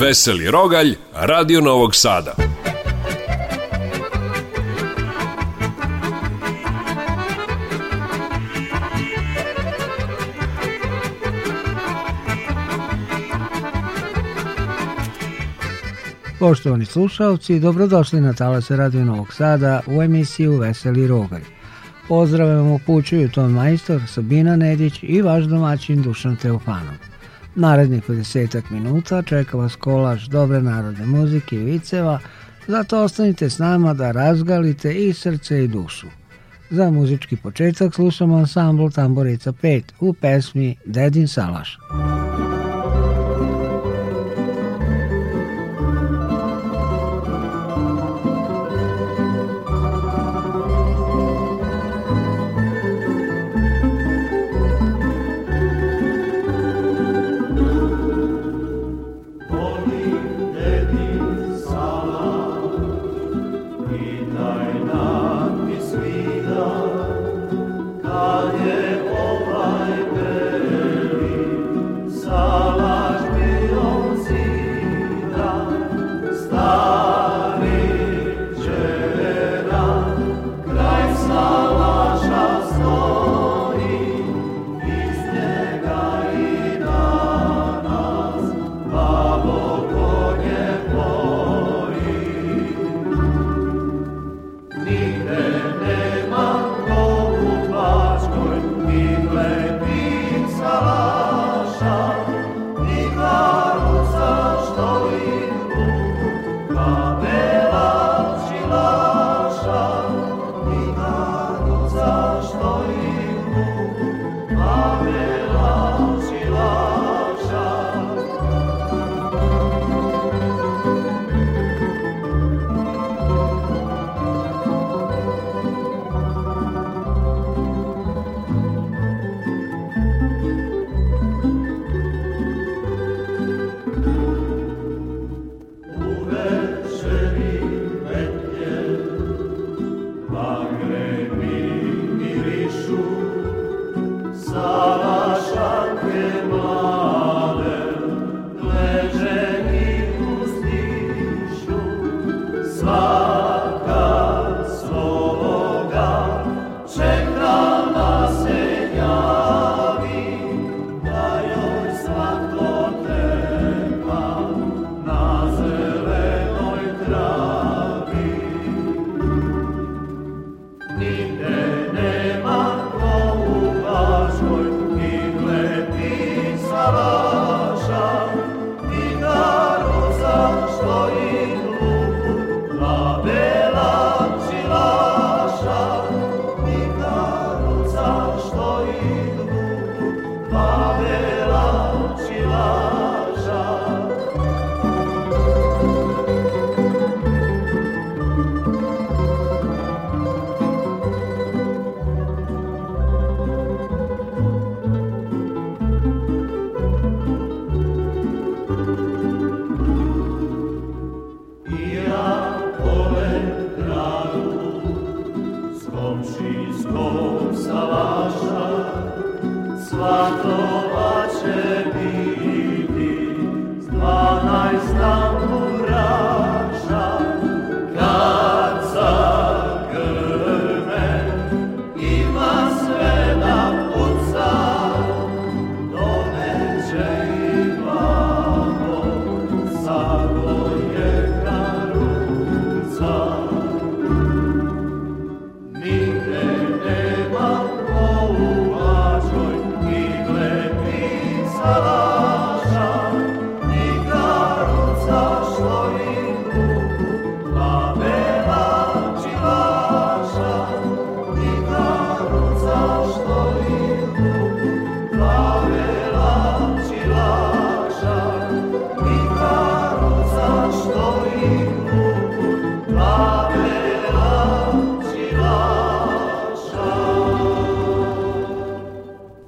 Veseli Rogalj, Radio Novog Sada. Poštovani slušalci, dobrodošli na Talase Radio Novog Sada u emisiju Veseli Rogalj. Pozdravljamo vam ton majstor Sabina Nedić i vaš domaćin Dušan Teofanov. Narednih 50 minuta čeka vas kolaž dobre narodne muzike i viceva, zato ostanite s nama da razgalite i srce i dušu. Za muzički početak slušamo ansambl Tamborica 5 u pesmi Dedin Salaš. Dedin Salaš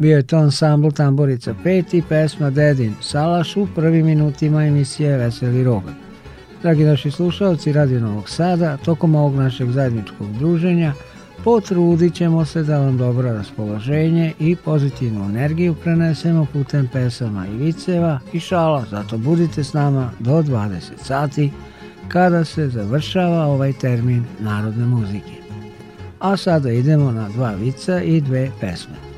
Bio je to ansambl Tamborica 5 i pesma Dedin Salaš u prvim minutima emisije Veseli roga. Dragi naši slušalci Radio Novog Sada, tokom ovog našeg zajedničkog druženja, potrudit ćemo se da vam dobro raspoloženje i pozitivnu energiju prenesemo putem pesama i viceva i šala, zato budite s nama do 20 sati kada se završava ovaj termin narodne muzike. A sada idemo na dva vica i dve pesme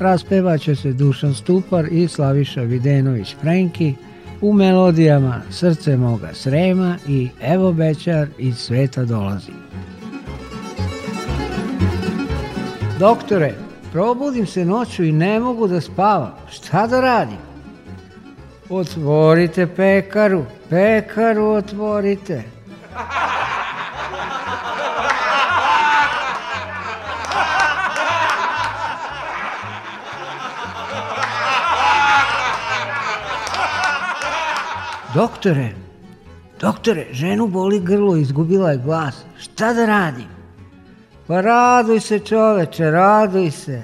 raspevaće se Dušan Stupar i Slaviša Videnović Frenki u melodijama Srce moga Srema i Evo Bečar iz sveta dolazi. Doktore, probudim se noću i ne mogu da spavam. Šta da radim? Otvorite pekaru, pekaru otvorite. Doktore, doktore, ženu boli grlo, izgubila je glas. Šta da radim? Pa raduj se čoveče, raduj se.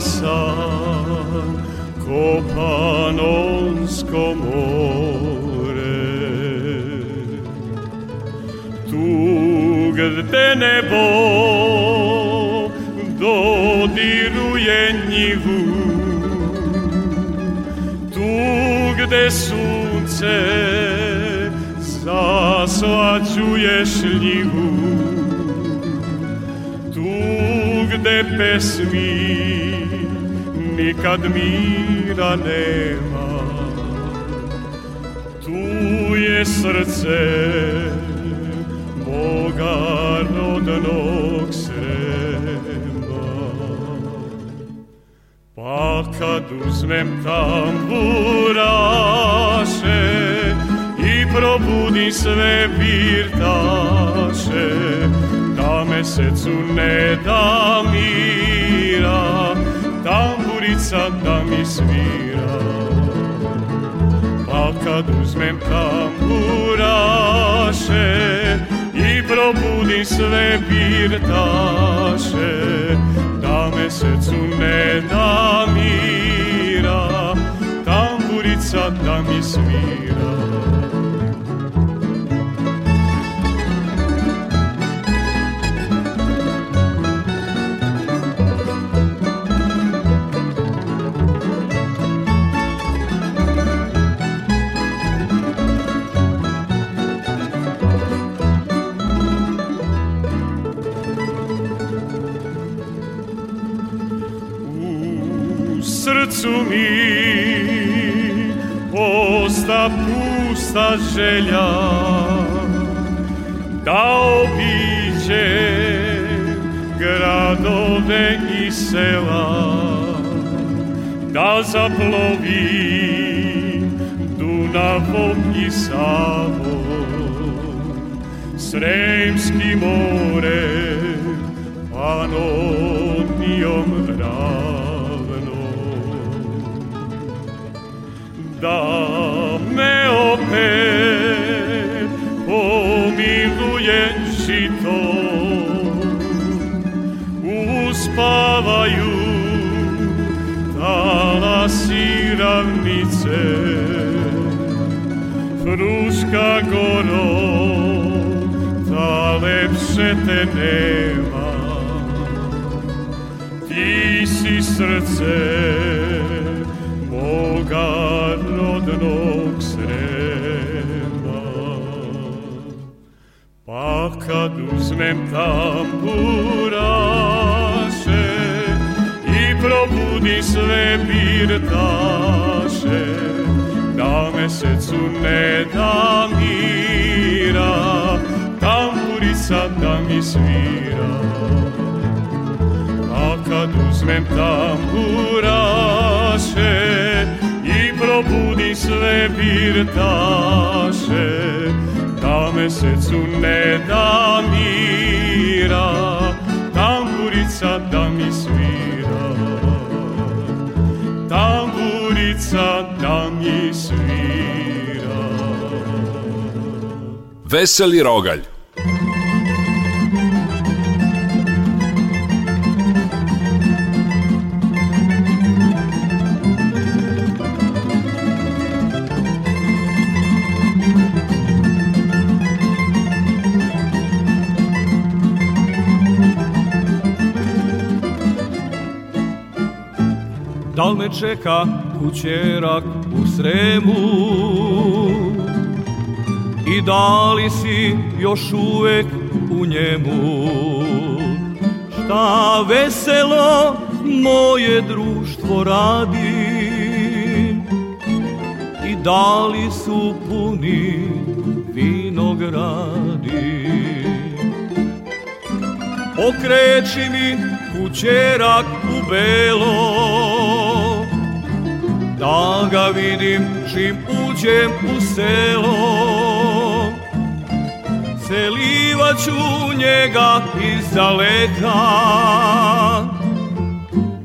sam ko panonsko more tu gde nebo dodiruje njivu tu gde sunce zaslađuje šljivu tu gde pesmi nikad mira nema Tu je srce moga rodnog srema Pa kad uzmem tamburaše I probudi sve pirtaše Da mesecu ne da mira jurica da mi svira Pa kad uzmem tamburaše I probudim sve birtaše Da me srcu ne da mira Tamburica da mi svira sumi Posta pusta želja Da obiđe gradove i sela Da zaplovi Dunavom i Savom Sremski more Panonijom rad da me opet pomiluje žito uspavaju talasi ravnice Fruška goro ta lepše te nema ti si srce moga crnog srema. Pa kad uzmem tamburaše i probudi sve birtaše, da mesecu ne da mira, tamburica da mi svira. A kad uzmem tamburaše probudi sve birtaše, da mesecu ne da mira, tamburica da mi svira, tamburica da mi svira. Veseli rogalj al me čeka kućerak u sremu i da li si još uvek u njemu šta veselo moje društvo radi i da li su puni vinogradi okreći mi kućerak u belom da ga vidim čim uđem u selo Celivaću njega iz daleka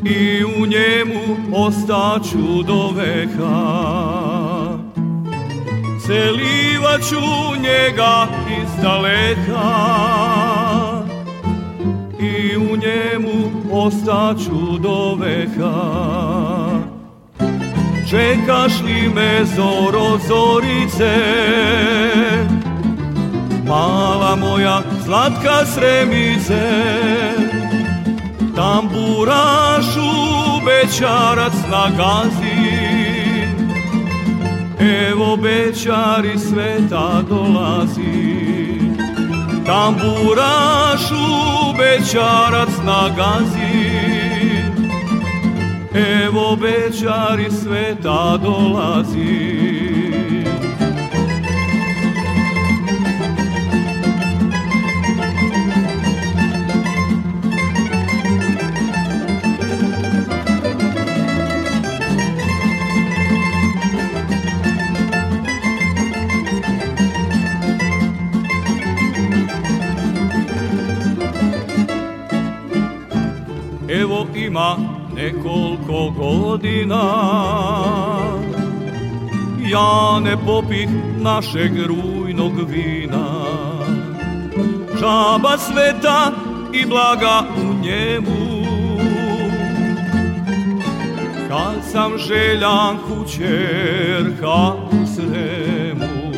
I u njemu ostaću do veka Celivaću njega iz daleka I u njemu ostaću do veka Čekaš li me zoro zorice Mala moja slatka sremice Tamburašu bečarac na gazi Evo bečari sveta dolazi Tamburašu bečarac na gazi evo bečari sveta dolazi godina Ja ne popih našeg rujnog vina Čaba sveta i blaga u njemu Kad sam željan kućerka u sremu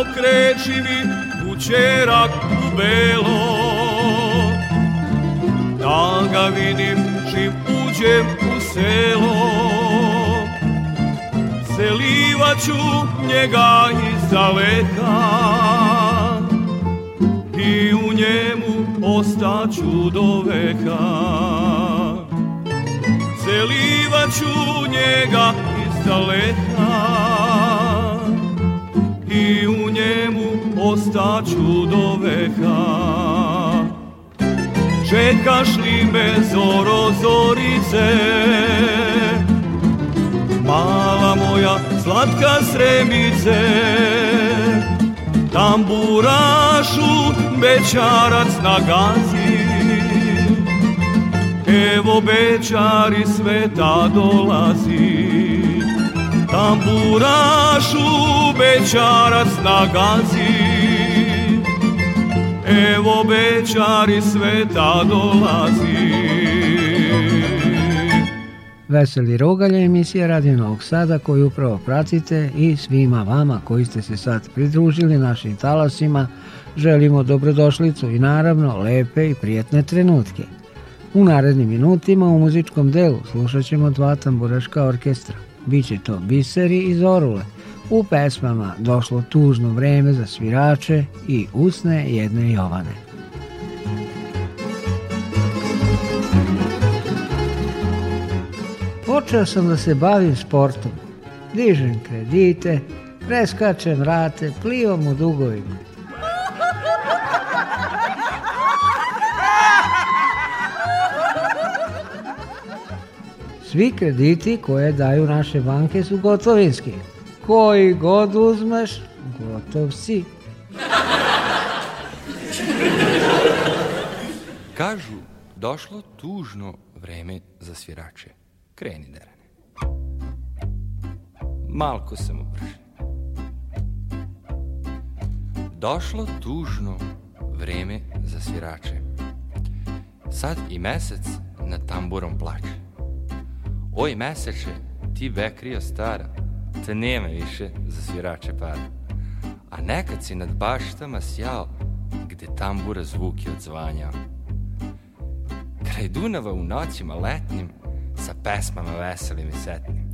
Okreći mi kućerak u belo da ga vidim priđem u selo Selivaću njega iz daleka I u njemu ostaću do veka Selivaću njega iz daleka I u njemu ostaću do veka Čekaš li me zoro zorice Mala moja slatka sremice Tamburašu bečarac na gazi Evo bečari sveta dolazi Tamburašu bečarac na gazi evo bečari sveta dolazi. Veseli Rogalje emisija Radio Novog Sada koju upravo pratite i svima vama koji ste se sad pridružili našim talasima želimo dobrodošlicu i naravno lepe i prijetne trenutke. U narednim minutima u muzičkom delu slušat ćemo dva tamburaška orkestra. Biće to biseri iz Orule – U pesmama Došlo tužno vreme za svirače i Usne jedne Jovane. Počeo sam da se bavim sportom. Dižem kredite, preskačem rate, plivam u dugovima. Svi krediti koje daju naše banke su gotovinski koji god uzmeš, gotov si. Kažu, došlo tužno vreme za svirače. Kreni, Derane. Malko sam ubršen. Došlo tužno vreme za svirače. Sad i mesec nad tamburom plače. Oj, meseče, ti bekrija stara, te nema više za svirače par. A nekad si nad baštama sjao, gde tambura zvuki odzvanjao. Kraj Dunava u noćima letnim, sa pesmama veselim i setnim.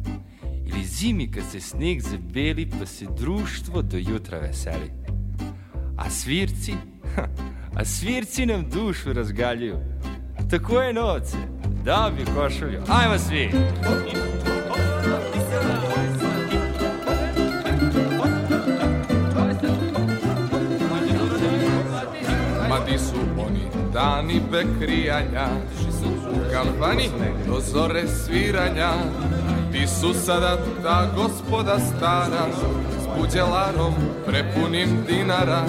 Ili zimi kad se sneg zabeli, pa se društvo do jutra veseli. A svirci, a svirci nam dušu razgaljuju. Tako je noce, da bi košulju. Ajmo svi! Ajmo svi! Kratki su oni dani bekrijanja U kampani do zore sviranja Ti su sada ta gospoda stara S buđelarom prepunim dinara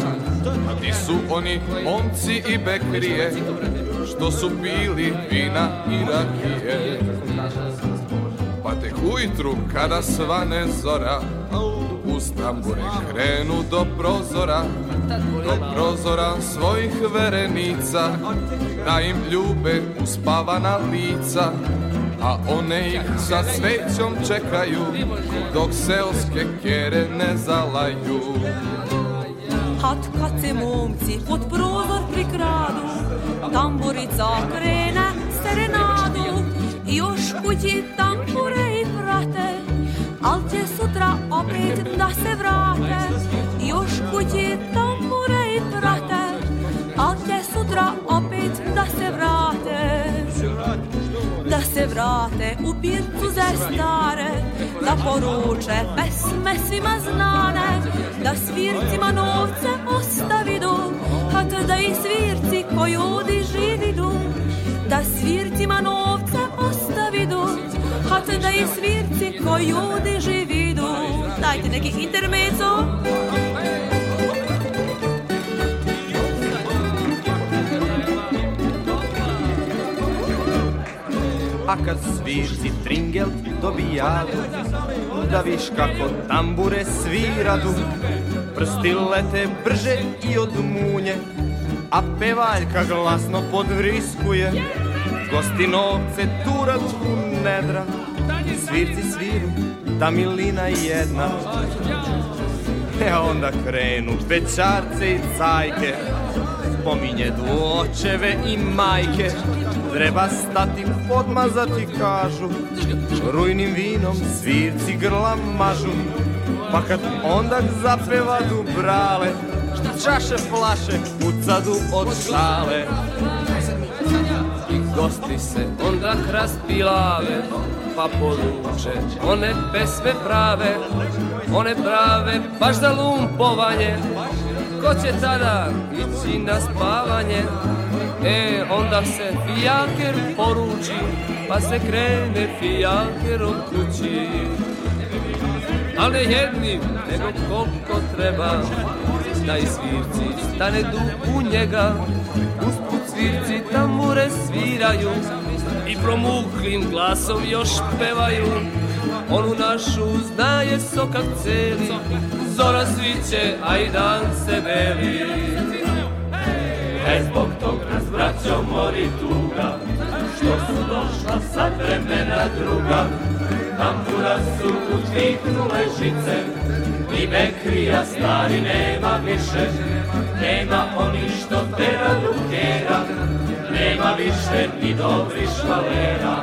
Ti su oni momci i bekrije Što su pili vina i rakije Pa tek ujutru kada svane zora Uz tambure krenu do prozora do prozora svojih verenica Da im ljube uspavana lica A one ih sa svećom čekaju Dok seoske kere ne zalaju Hat kad se momci pod prozor prikradu Tamburica krene serenadu još kući tambure i prate Al će sutra opet da se vrate još kući tambure opet vrate, al će sutra opet da se vrate. Da se vrate u pircu ze stare, da poruče pesme svima znane, da svircima novce ostavi ostavidu, hat da i svirci koji odi žividu, da svircima novce ostavi ostavidu, hat da i svirci koji odi žividu. Dajte nekih intermeco. Dajte nekih intermeco. A kad svirci tringel dobijadu Da viš kako tambure sviradu Prsti lete brže i od munje A pevaljka glasno podvriskuje Gosti novce turat u nedra Svirci sviru, ta da milina jedna E onda krenu pečarce i cajke Spominje dvočeve i majke Treba stati podmazati kažu Rujnim vinom svirci grla mažu Pa kad onda zapeva dubrale Čaše flaše u pucadu od šale I Gosti se onda kraspilave Pa poruče one pesme prave One prave baš za lumpovanje Ko će tada ići na spavanje E, onda se fijaker poruči, pa se krene fijaker od kući. Ali jednim, nego koliko treba, da i svirci stane du u njega. Usput svirci tamure sviraju i promuklim glasom još pevaju. Onu našu znaje sokak celi, zora sviće, a i dan se veli. E zbog tog nas vraćao mori tuga Što su došla sad vremena druga Tambura su utvihnule žice Ni bekrija stari nema više Nema oni što tera dukera Nema više ni dobri švalera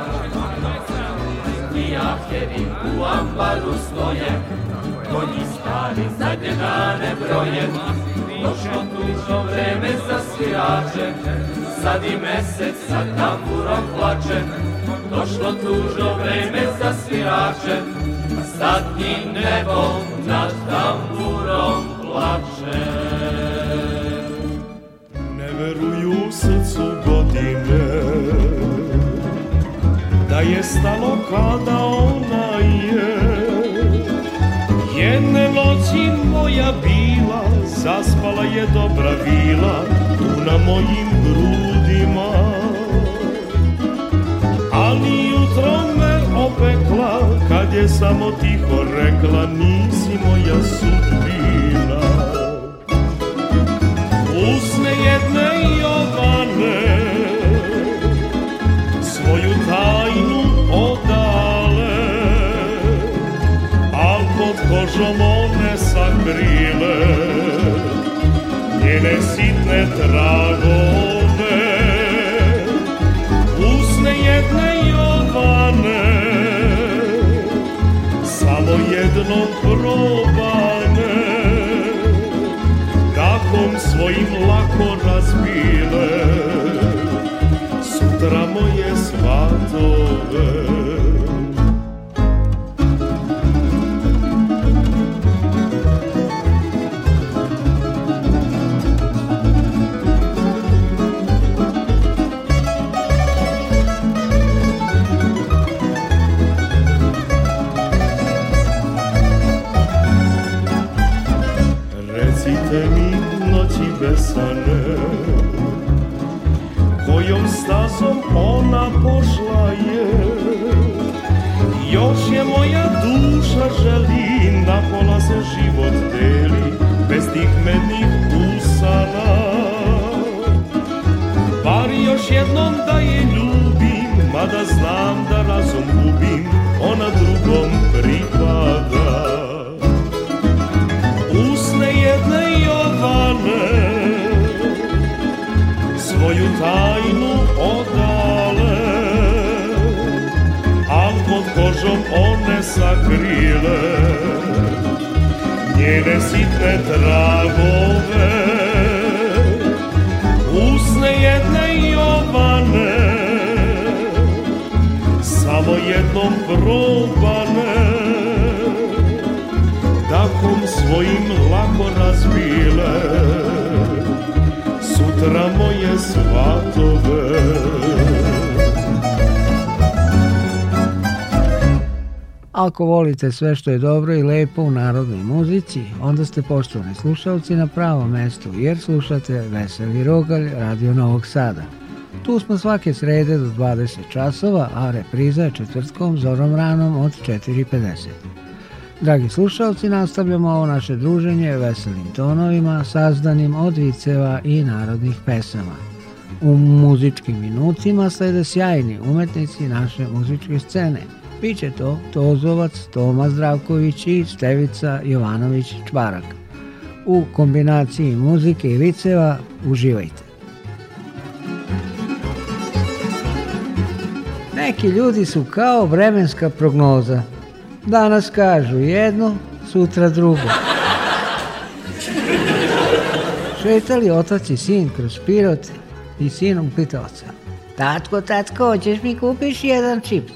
Ni jahtjevi u ambaru stoje Konji stari zadnje dane broje došlo tužno vreme za svirače, sad i mesec sa tamburom plače. Došlo tužno vreme za svirače, sad i nebo nad tamburom plače. Ne veruju srcu godine, da je stalo kada on Zaspala je dobra vila tu na mojim grudima Ali jutro me opekla kad je samo tiho rekla Nisi moja sudbina Usne jedne Jovane Svoju tajnu odale Al pod kožom one sakrile njene sitne tragove Usne jedne Jovane Samo jedno probane Dakom svojim lako razbile Sutra moje svatove njene sitne tragove Usne jedne Jovane Samo jednom probane Dakom svojim lako razbile Sutra moje svatove Ako volite sve što je dobro i lepo u narodnoj muzici, onda ste poštovani slušalci na pravom mestu, jer slušate Veseli Rogalj Radio Novog Sada. Tu smo svake srede do 20 časova, a repriza je četvrtkom zorom ranom od 4.50. Dragi slušalci, nastavljamo ovo naše druženje veselim tonovima, sazdanim od viceva i narodnih pesama. U muzičkim minutima slede sjajni umetnici naše muzičke scene – Biće to Tozovac, Toma Zdravković i Stevica Jovanović Čvarak. U kombinaciji muzike i viceva uživajte. Neki ljudi su kao vremenska prognoza. Danas kažu jedno, sutra drugo. Šetali otac i sin kroz Pirot i sinom pita oca. Tatko, tatko, hoćeš mi kupiš jedan čips?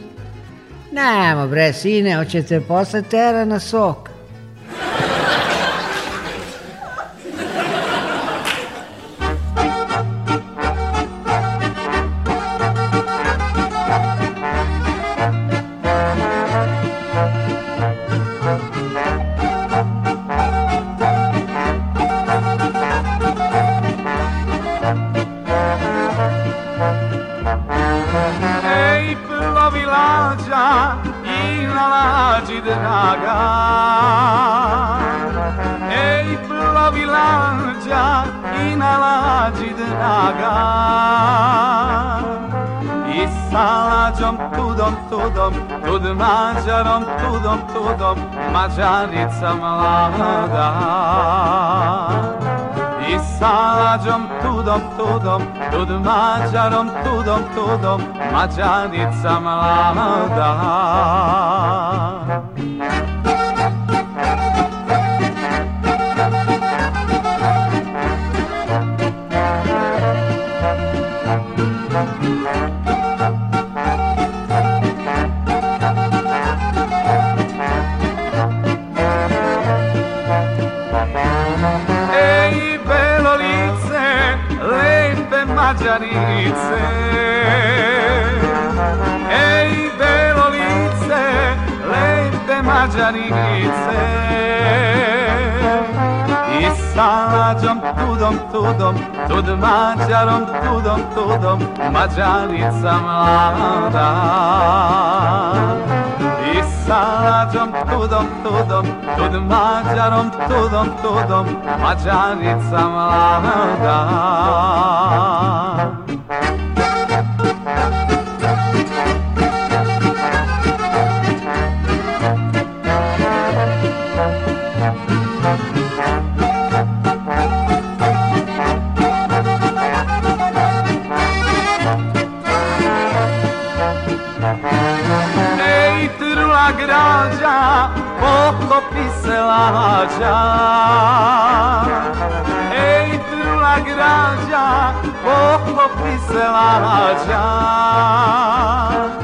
Nemo bre, sine, hoćete posle tera na sok. Mađarom tudom, tudom, Mađarica mlada. I salađom tudom, tudom, tud Mađarom tudom, tudom, Mađarica mlada. starice Ej, belo lice, lepe mađarice I sa mađom tudom, tudom, tud mađarom, tudom, tudom Mađarica mlada Saraczom, tudom, tudom, tud Macarom, tudom, tudom, Macarica mlada. العجاب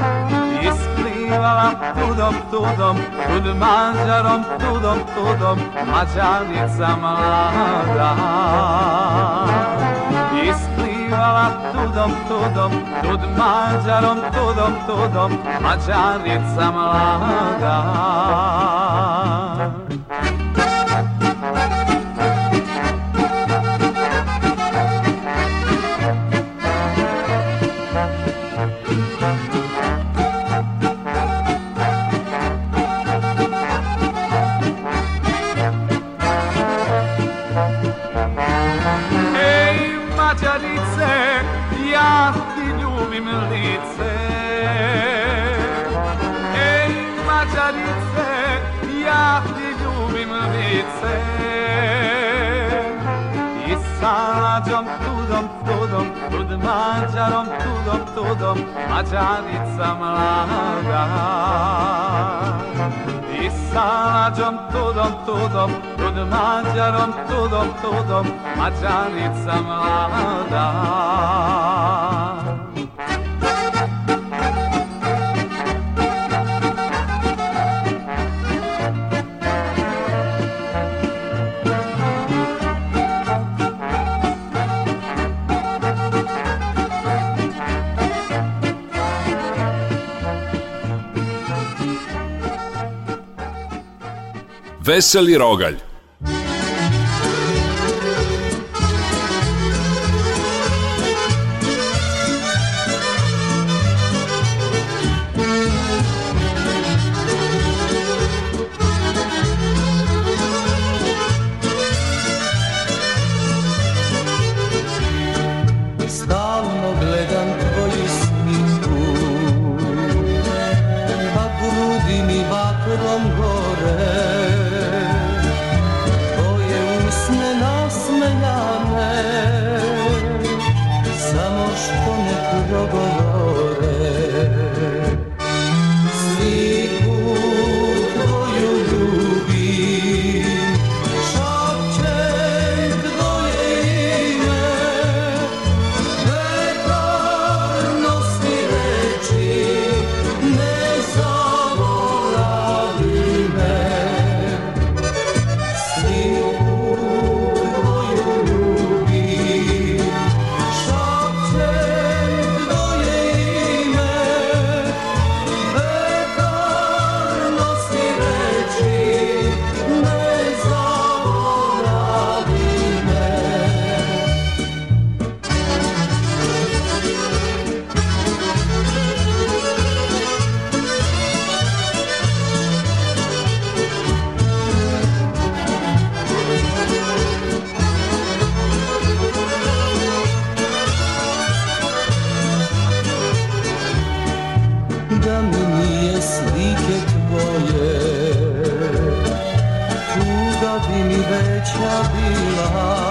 يسقيلم تودم تودم كل ما جرم تودم تودم عجاني سمرادا يسقيلم تودم تودم تود ما جرم تودم تودم عجاني سمرادا Magyarom tudom, tudom, macsánicam ládát. És szálácsom, tudom, tudom, tud magyarom tudom, tudom, macsánicam ládát. Veseli rogalj je Tuga bi mi veća bila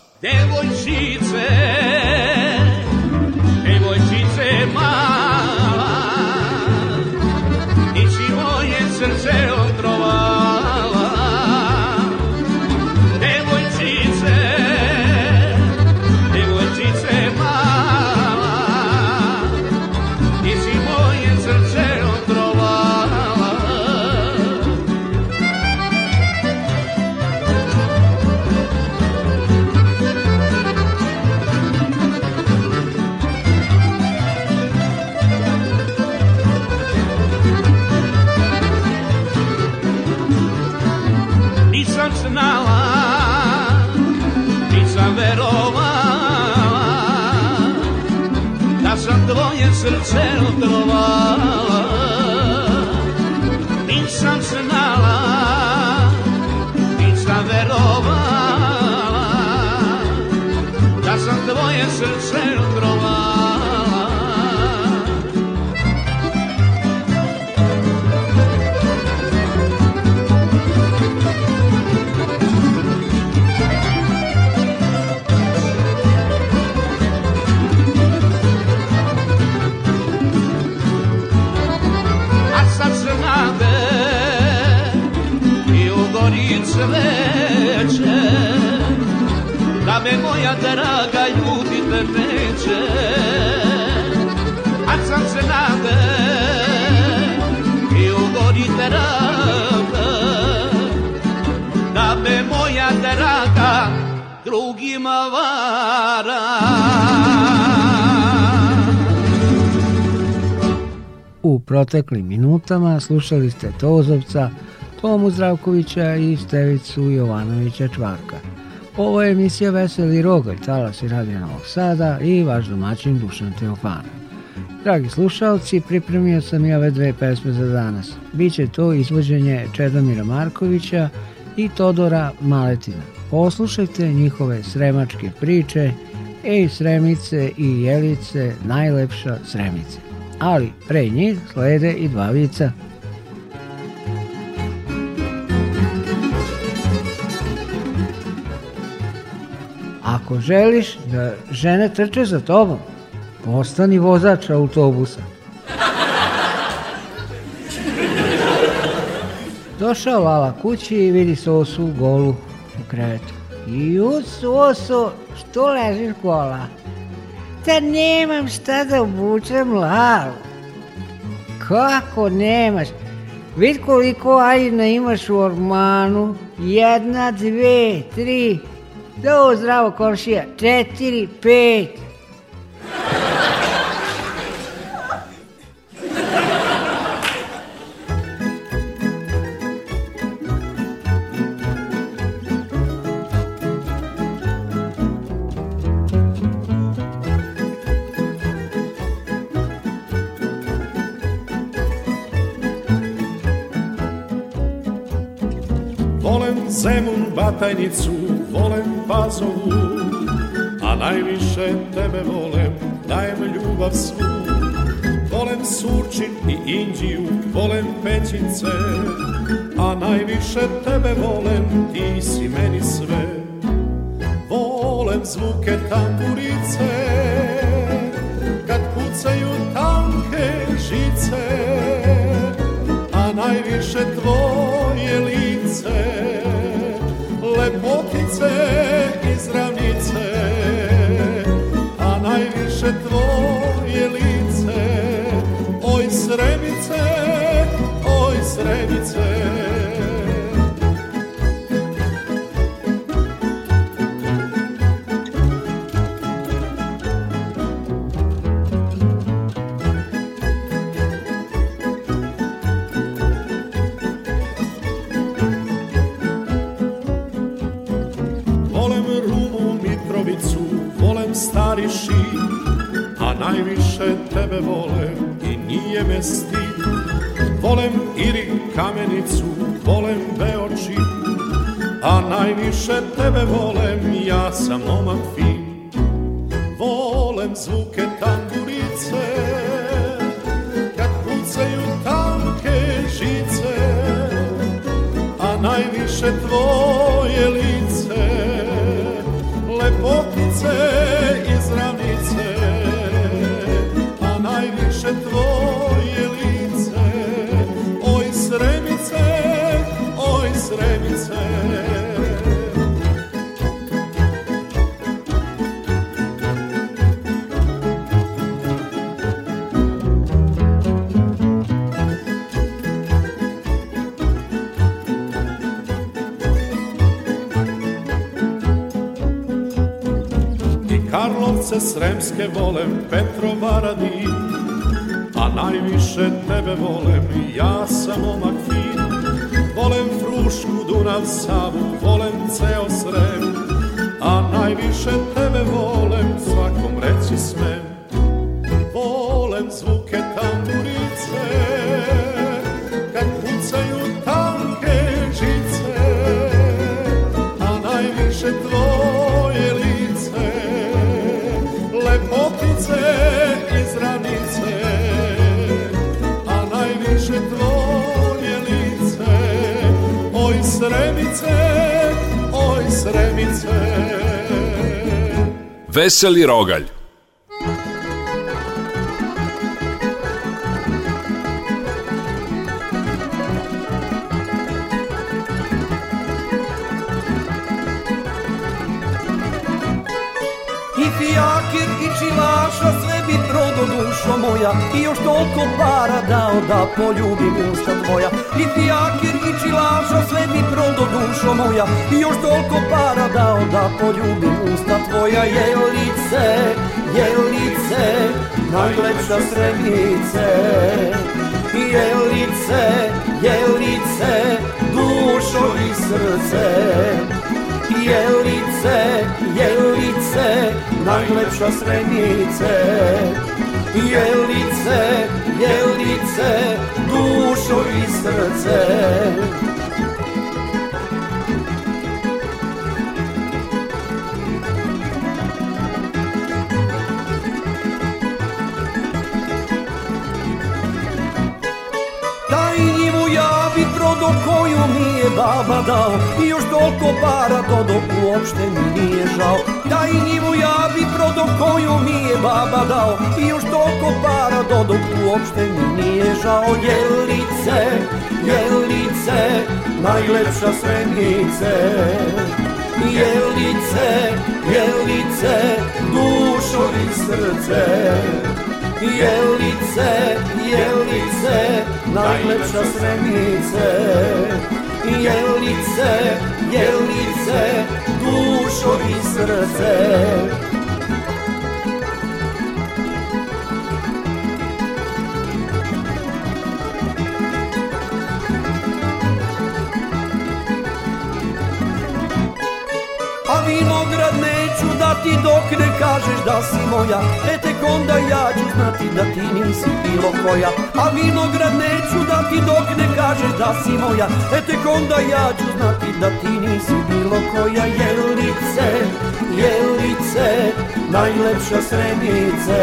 se il cielo trovava in San Senato veče Da me moja draga ljubite neće A sam se nade I ugodite rada Da me moja draga drugima vara U proteklim minutama slušali ste Tozovca Tomu Zdravkovića i Stevicu Jovanovića Čvarka. Ovo je emisija Veseli Rogalj, talas i radio Novog Sada i vaš domaćin Dušan Teofana. Dragi slušalci, pripremio sam i ove dve pesme za danas. Biće to izvođenje Čedomira Markovića i Todora Maletina. Poslušajte njihove sremačke priče, ej sremice i jelice, najlepša sremice. Ali pre njih slede i dva vica. Ako želiš da žene trče za tobom, postani vozač autobusa. Došao Lala kući i vidi Sosu golu u krevetu. Ju, Soso, što ležiš kola? Da nemam šta da obučem Lalu. Kako nemaš? Vid koliko aljina imaš u ormanu. Jedna, dve, tri, Do, zdravo, komšija. Četiri, pet. Zemun batajnicu volem pazovu A najviše tebe volem, dajem ljubav svu Volem Surčin i Indiju, volem Pećince A najviše tebe volem, ti si meni sve Volem zvuke tamburice tvoje lice, oj sremice, oj sremice. Srebice I Karlovce sremske volem, Petrovara divim, a najviše tebe volem, ja sam omak fin. Volem Frušku, Dunav, Savu, volem ceo srem A najviše tebe volem, svakom reći smem sremice, oj sremice. Veseli rogalj toliko para dao da poljubim usta tvoja I ti jakir i čilaša sve ti prodo dušo moja I još toliko para dao da poljubim usta tvoja lice, Jelice, lice, najlepša srednice lice, Jelice, lice, dušo i srce lice, Jelice, lice, najlepša sredice Jelice serce, duszo i serce. do koju mi baba dał I już toliko para to do uopšte mi nie žao bajnjivu ja bi prodo koju mi je baba dao I još toliko para dodo uopšte mi nije žao Jelice, jelice, najlepša svenice Jelice, jelice, dušo i srce Jelice, jelice, najlepša svenice Jelice, jelice, dušo i srce ti dok ne kažeš da si moja E tek onda ja ću znati da ti nisi bilo koja A vinograd neću da ti dok ne kažeš da si moja E tek onda ja ću znati da ti nisi bilo koja Jelice, jelice, najlepša sredice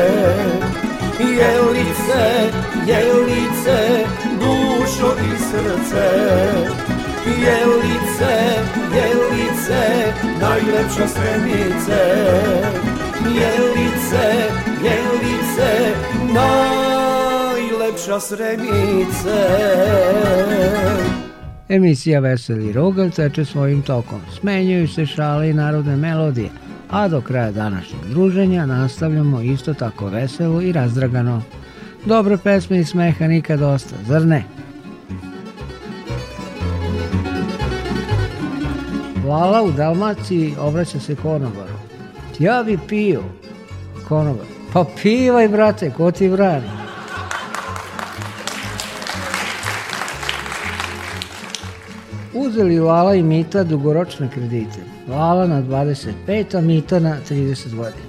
Jelice, jelice, dušo i srce Jelice, jelice, najlepša strenice Jelice, jelice, najlepša sremice Emisija Veseli Rogal teče svojim tokom. Smenjuju se šale i narodne melodije, a do kraja današnjeg druženja nastavljamo isto tako veselo i razdragano. Dobre pesme i smeha nikad dosta, zar ne? Vala u Dalmaciji obraća se konobaru. Ja bi pio konobar. Pa pivaj, brate, ko ti brani? Uzeli Lala i Mita dugoročne kredite. Lala na 25, a Mita na 30 godina.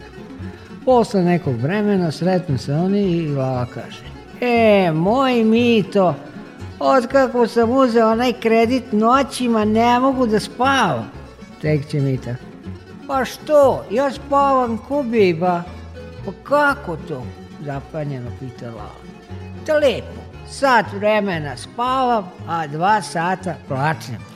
Posle nekog vremena sretne se oni i Lala kaže E, moj Mito, Otkako sam uzeo onaj kredit noćima, ne mogu da spavam. Tek će Mita. Pa što, ja spavam ko beba. Pa kako to? Zapanjeno pitala. Da lepo, sat vremena spavam, a dva sata plačem.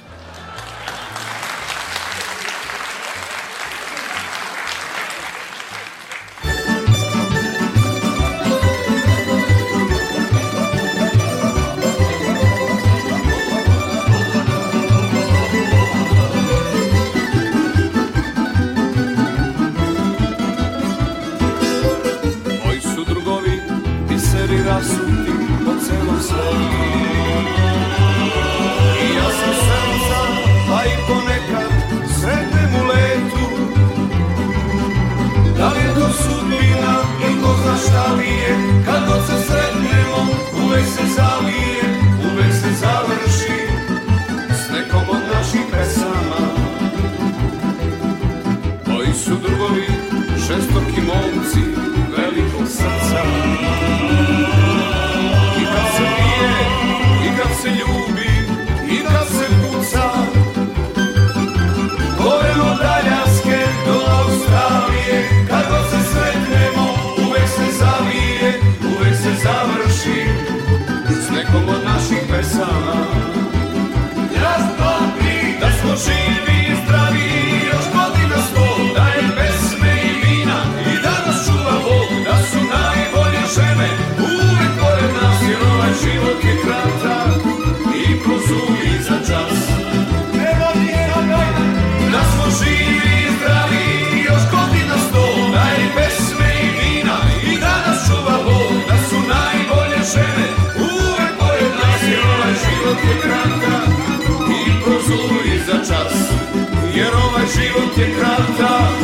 jer ovaj život je kratak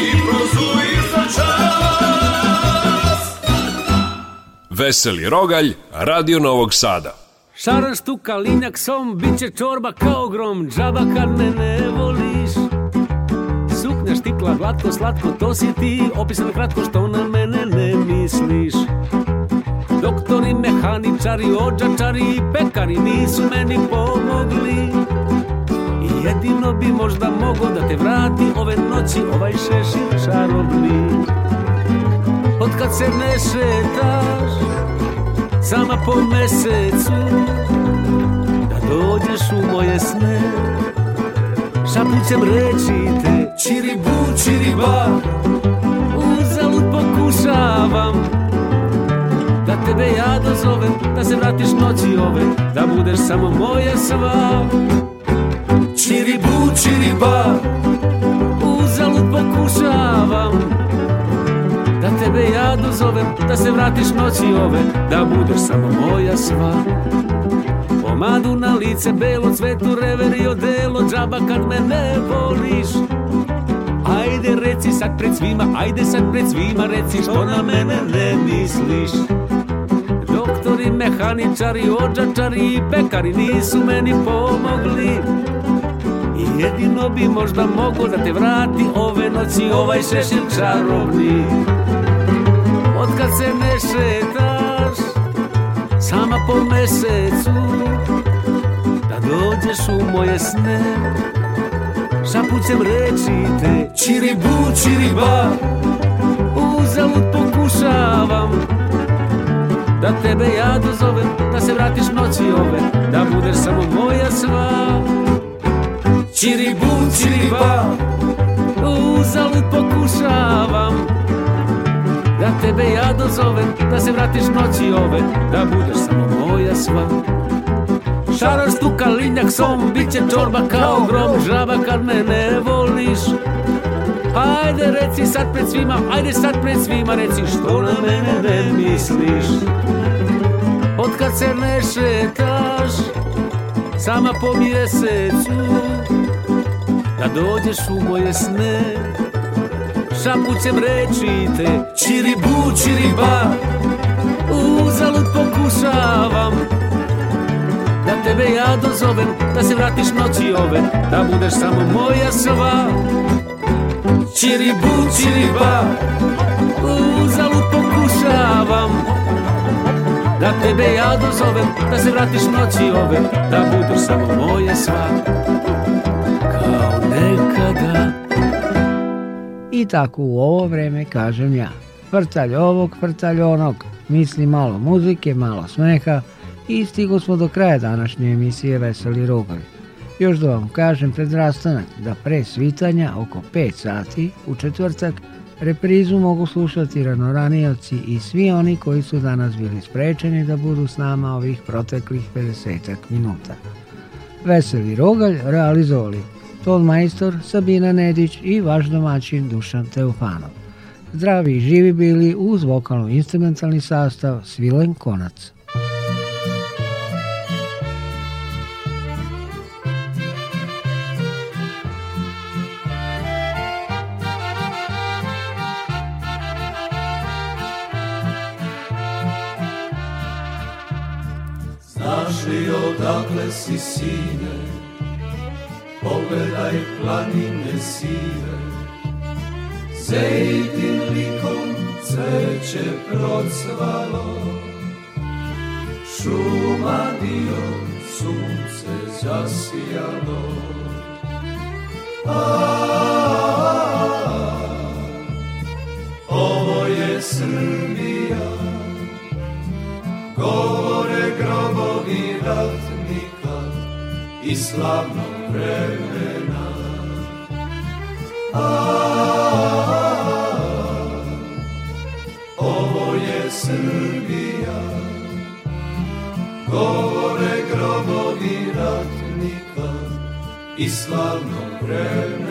i prozuje za čas. Veseli Rogalj, Radio Novog Sada. Šaraš tu kalinjak som, bit će čorba kao grom, džaba kad me ne voliš. Suknja štikla, glatko, slatko, to si ti, opisano kratko što na mene ne misliš. Doktori, mehaničari, ođačari i pekari nisu meni pomogli. Jedino bi možda mogo da te vrati ove noći ovaj šešir čarobni Od kad se ne šetaš sama po mesecu Da dođeš u moje sne Šapućem reći te Čiribu, čiriba Uzalud pokušavam da tebe ja dozovem Da se vratiš noći ove Da budeš samo moje sva čiriba Uzalud pokušavam Da tebe ja dozovem Da se vratiš noći ove Da budeš samo moja sva Pomadu na lice belo Cvetu reveri odelo Džaba kad me ne voliš Ajde reci sad pred svima Ajde sad pred svima Reci što na mene ne misliš Doktori, mehaničari, ođačari i pekari Nisu meni pomogli Jedino bi možda mogo da te vrati ove noći ovaj šešir čarobni kad se ne šetaš sama po mesecu Da dođeš u moje sne Šapucem reći te Čiribu, čiriba Uzalud pokušavam da tebe ja dozovem Da se vratiš noći ove Da budeš samo moja sva Čiribu, čiriba, uzalud pokušavam Da tebe ja dozovem, da se vratiš noći ove Da budeš samo moja sva Šarar stuka linjak som, bit čorba kao grom Žaba kad me ne voliš Ajde reci sad pred svima, ajde sad pred svima Reci što na mene ne misliš Od se ne šetaš Sama po mjesecu Kad da dođeš u moje sne Šapućem reči te Čiribu, čiriba Uzalud pokušavam Da tebe ja dozovem Da se vratiš noći ove Da budeš samo moja sova Čiribu, čiriba Uzalud pokušavam da tebe ja dozovem Da se vratiš noći ove Da budeš samo moje sva I tako u ovo vreme kažem ja. Prtalj ovog, vrtalj onog. Misli malo muzike, malo smeha i stigo smo do kraja današnje emisije Veseli rogovi. Još da vam kažem pred rastanak da pre svitanja oko 5 sati u četvrtak reprizu mogu slušati ranoranioci i svi oni koji su danas bili sprečeni da budu s nama ovih proteklih 50 minuta. Veseli Rogalj realizovali tolmajstor Sabina Nedić i vaš domaćin Dušan Teufanov. Zdravi i živi bili uz vokalno-instrumentalni sastav Svilen Konac. Znaš li odakle si sine, pogledaj planine sive, zejtim likom cveće procvalo, šuma dio sunce zasijalo. A, a, a, ovo je Srbija, govore grobovi ratnika i slavno vremena a, a, Ovo je Srbija Govore grobovi ratnika I slavno vremena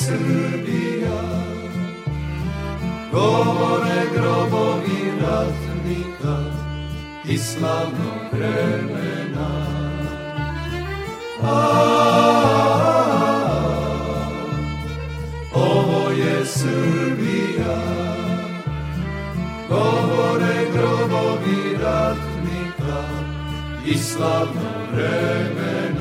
Srbija Govore grobovi ratnika i slavno vremena a, a, a, Ovo je Srbija Govore grobovi ratnika i slavno vremena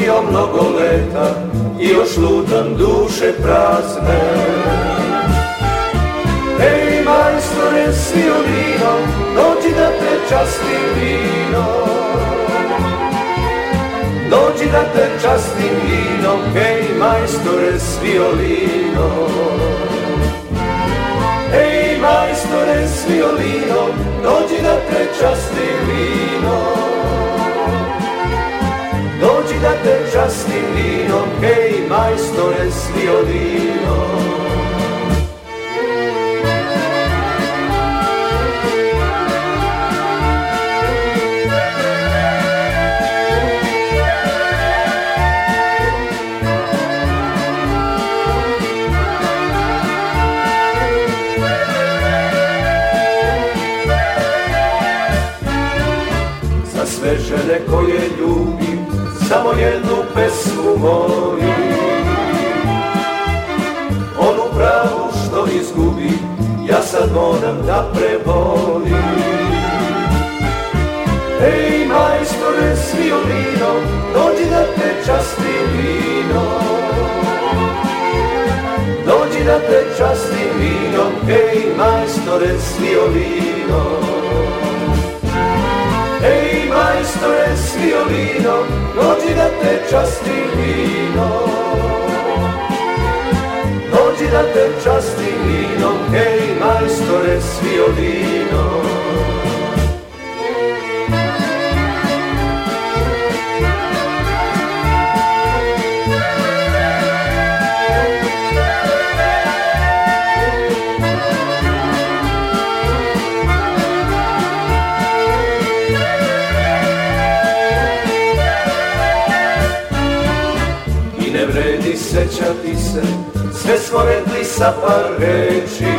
prošio mnogo leta i još lutam duše prazne. Ej, majstore, s violinom, dođi da te časti vino. Dođi da te častim vinom, hej, majstore, s violinom. Ej, majstore, s violinom, dođi da te časti vino da te častim vinom, hej majstore svi odino. sve žene koje ljubi samo jednu pesmu volim Onu pravu što izgubi, ja sad moram da prebolim Ej majstore s violinom, dođi da te časti vino Dođi da te časti da vino, ej majstore s violinom majstore s violinom, dođi da te časti vino. Dođi da te časti vino, hej majstore s violinom. sa par reči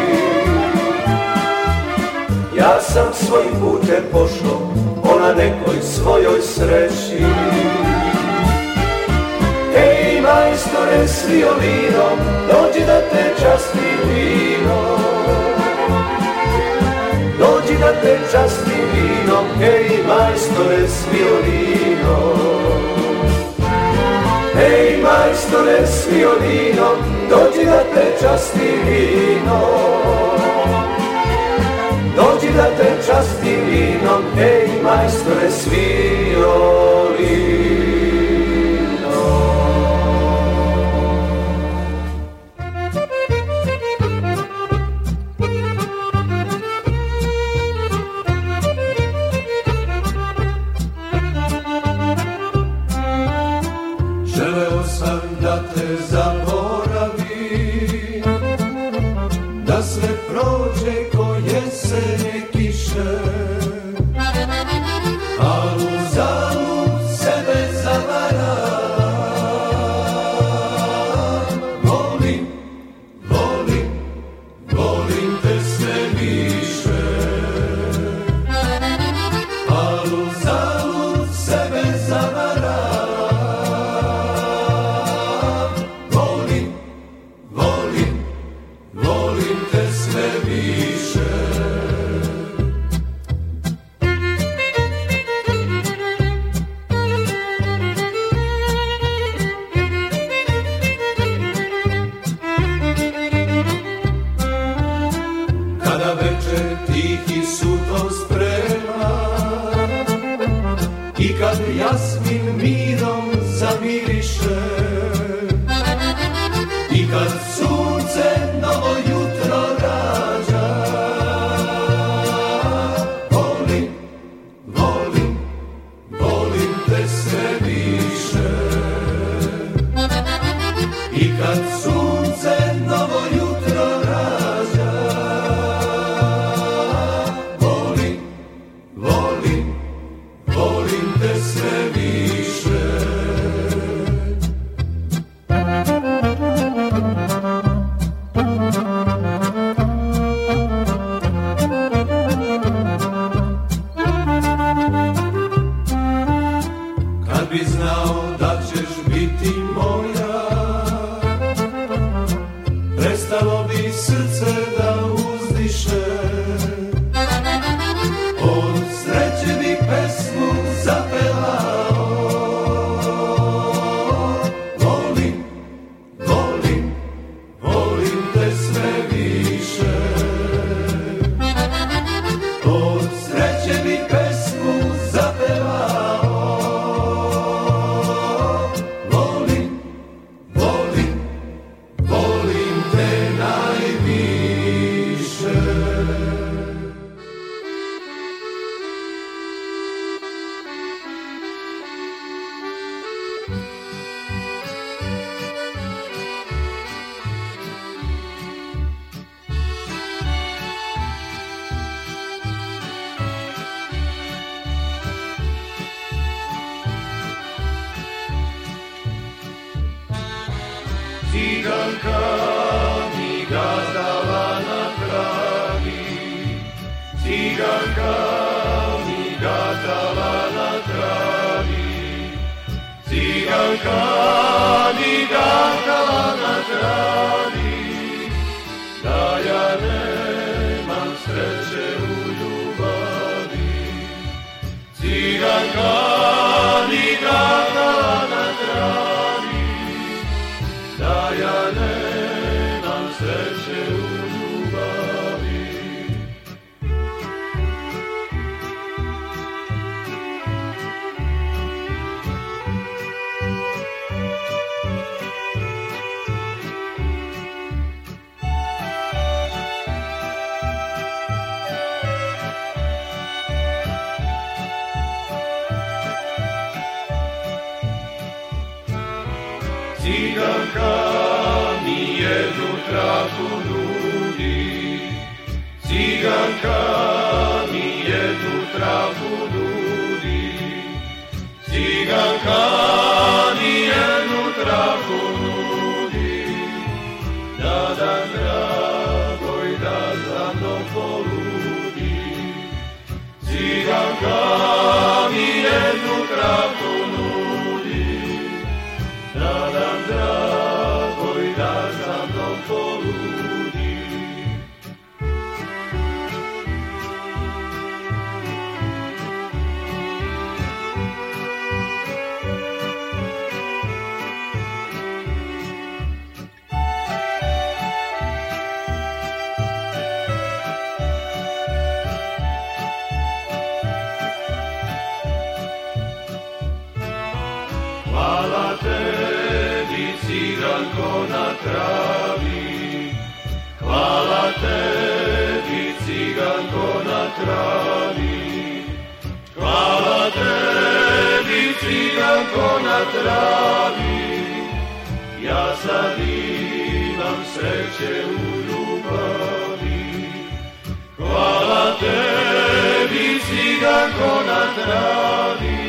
Ja sam svojim putem pošao Ona nekoj svojoj sreći Ej majstore s violinom Dođi da te časti vino Dođi da te časti vino Ej majstore s violinom Hej majstore s violinom, dođi da te časti vino. Dođi da te časti vinom, hej majstore s violinom. Siganka. tebi ciganko na travi Ja sad imam sreće u ljubavi Hvala tebi ciganko na travi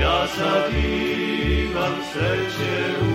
Ja sad imam sreće u ljubavi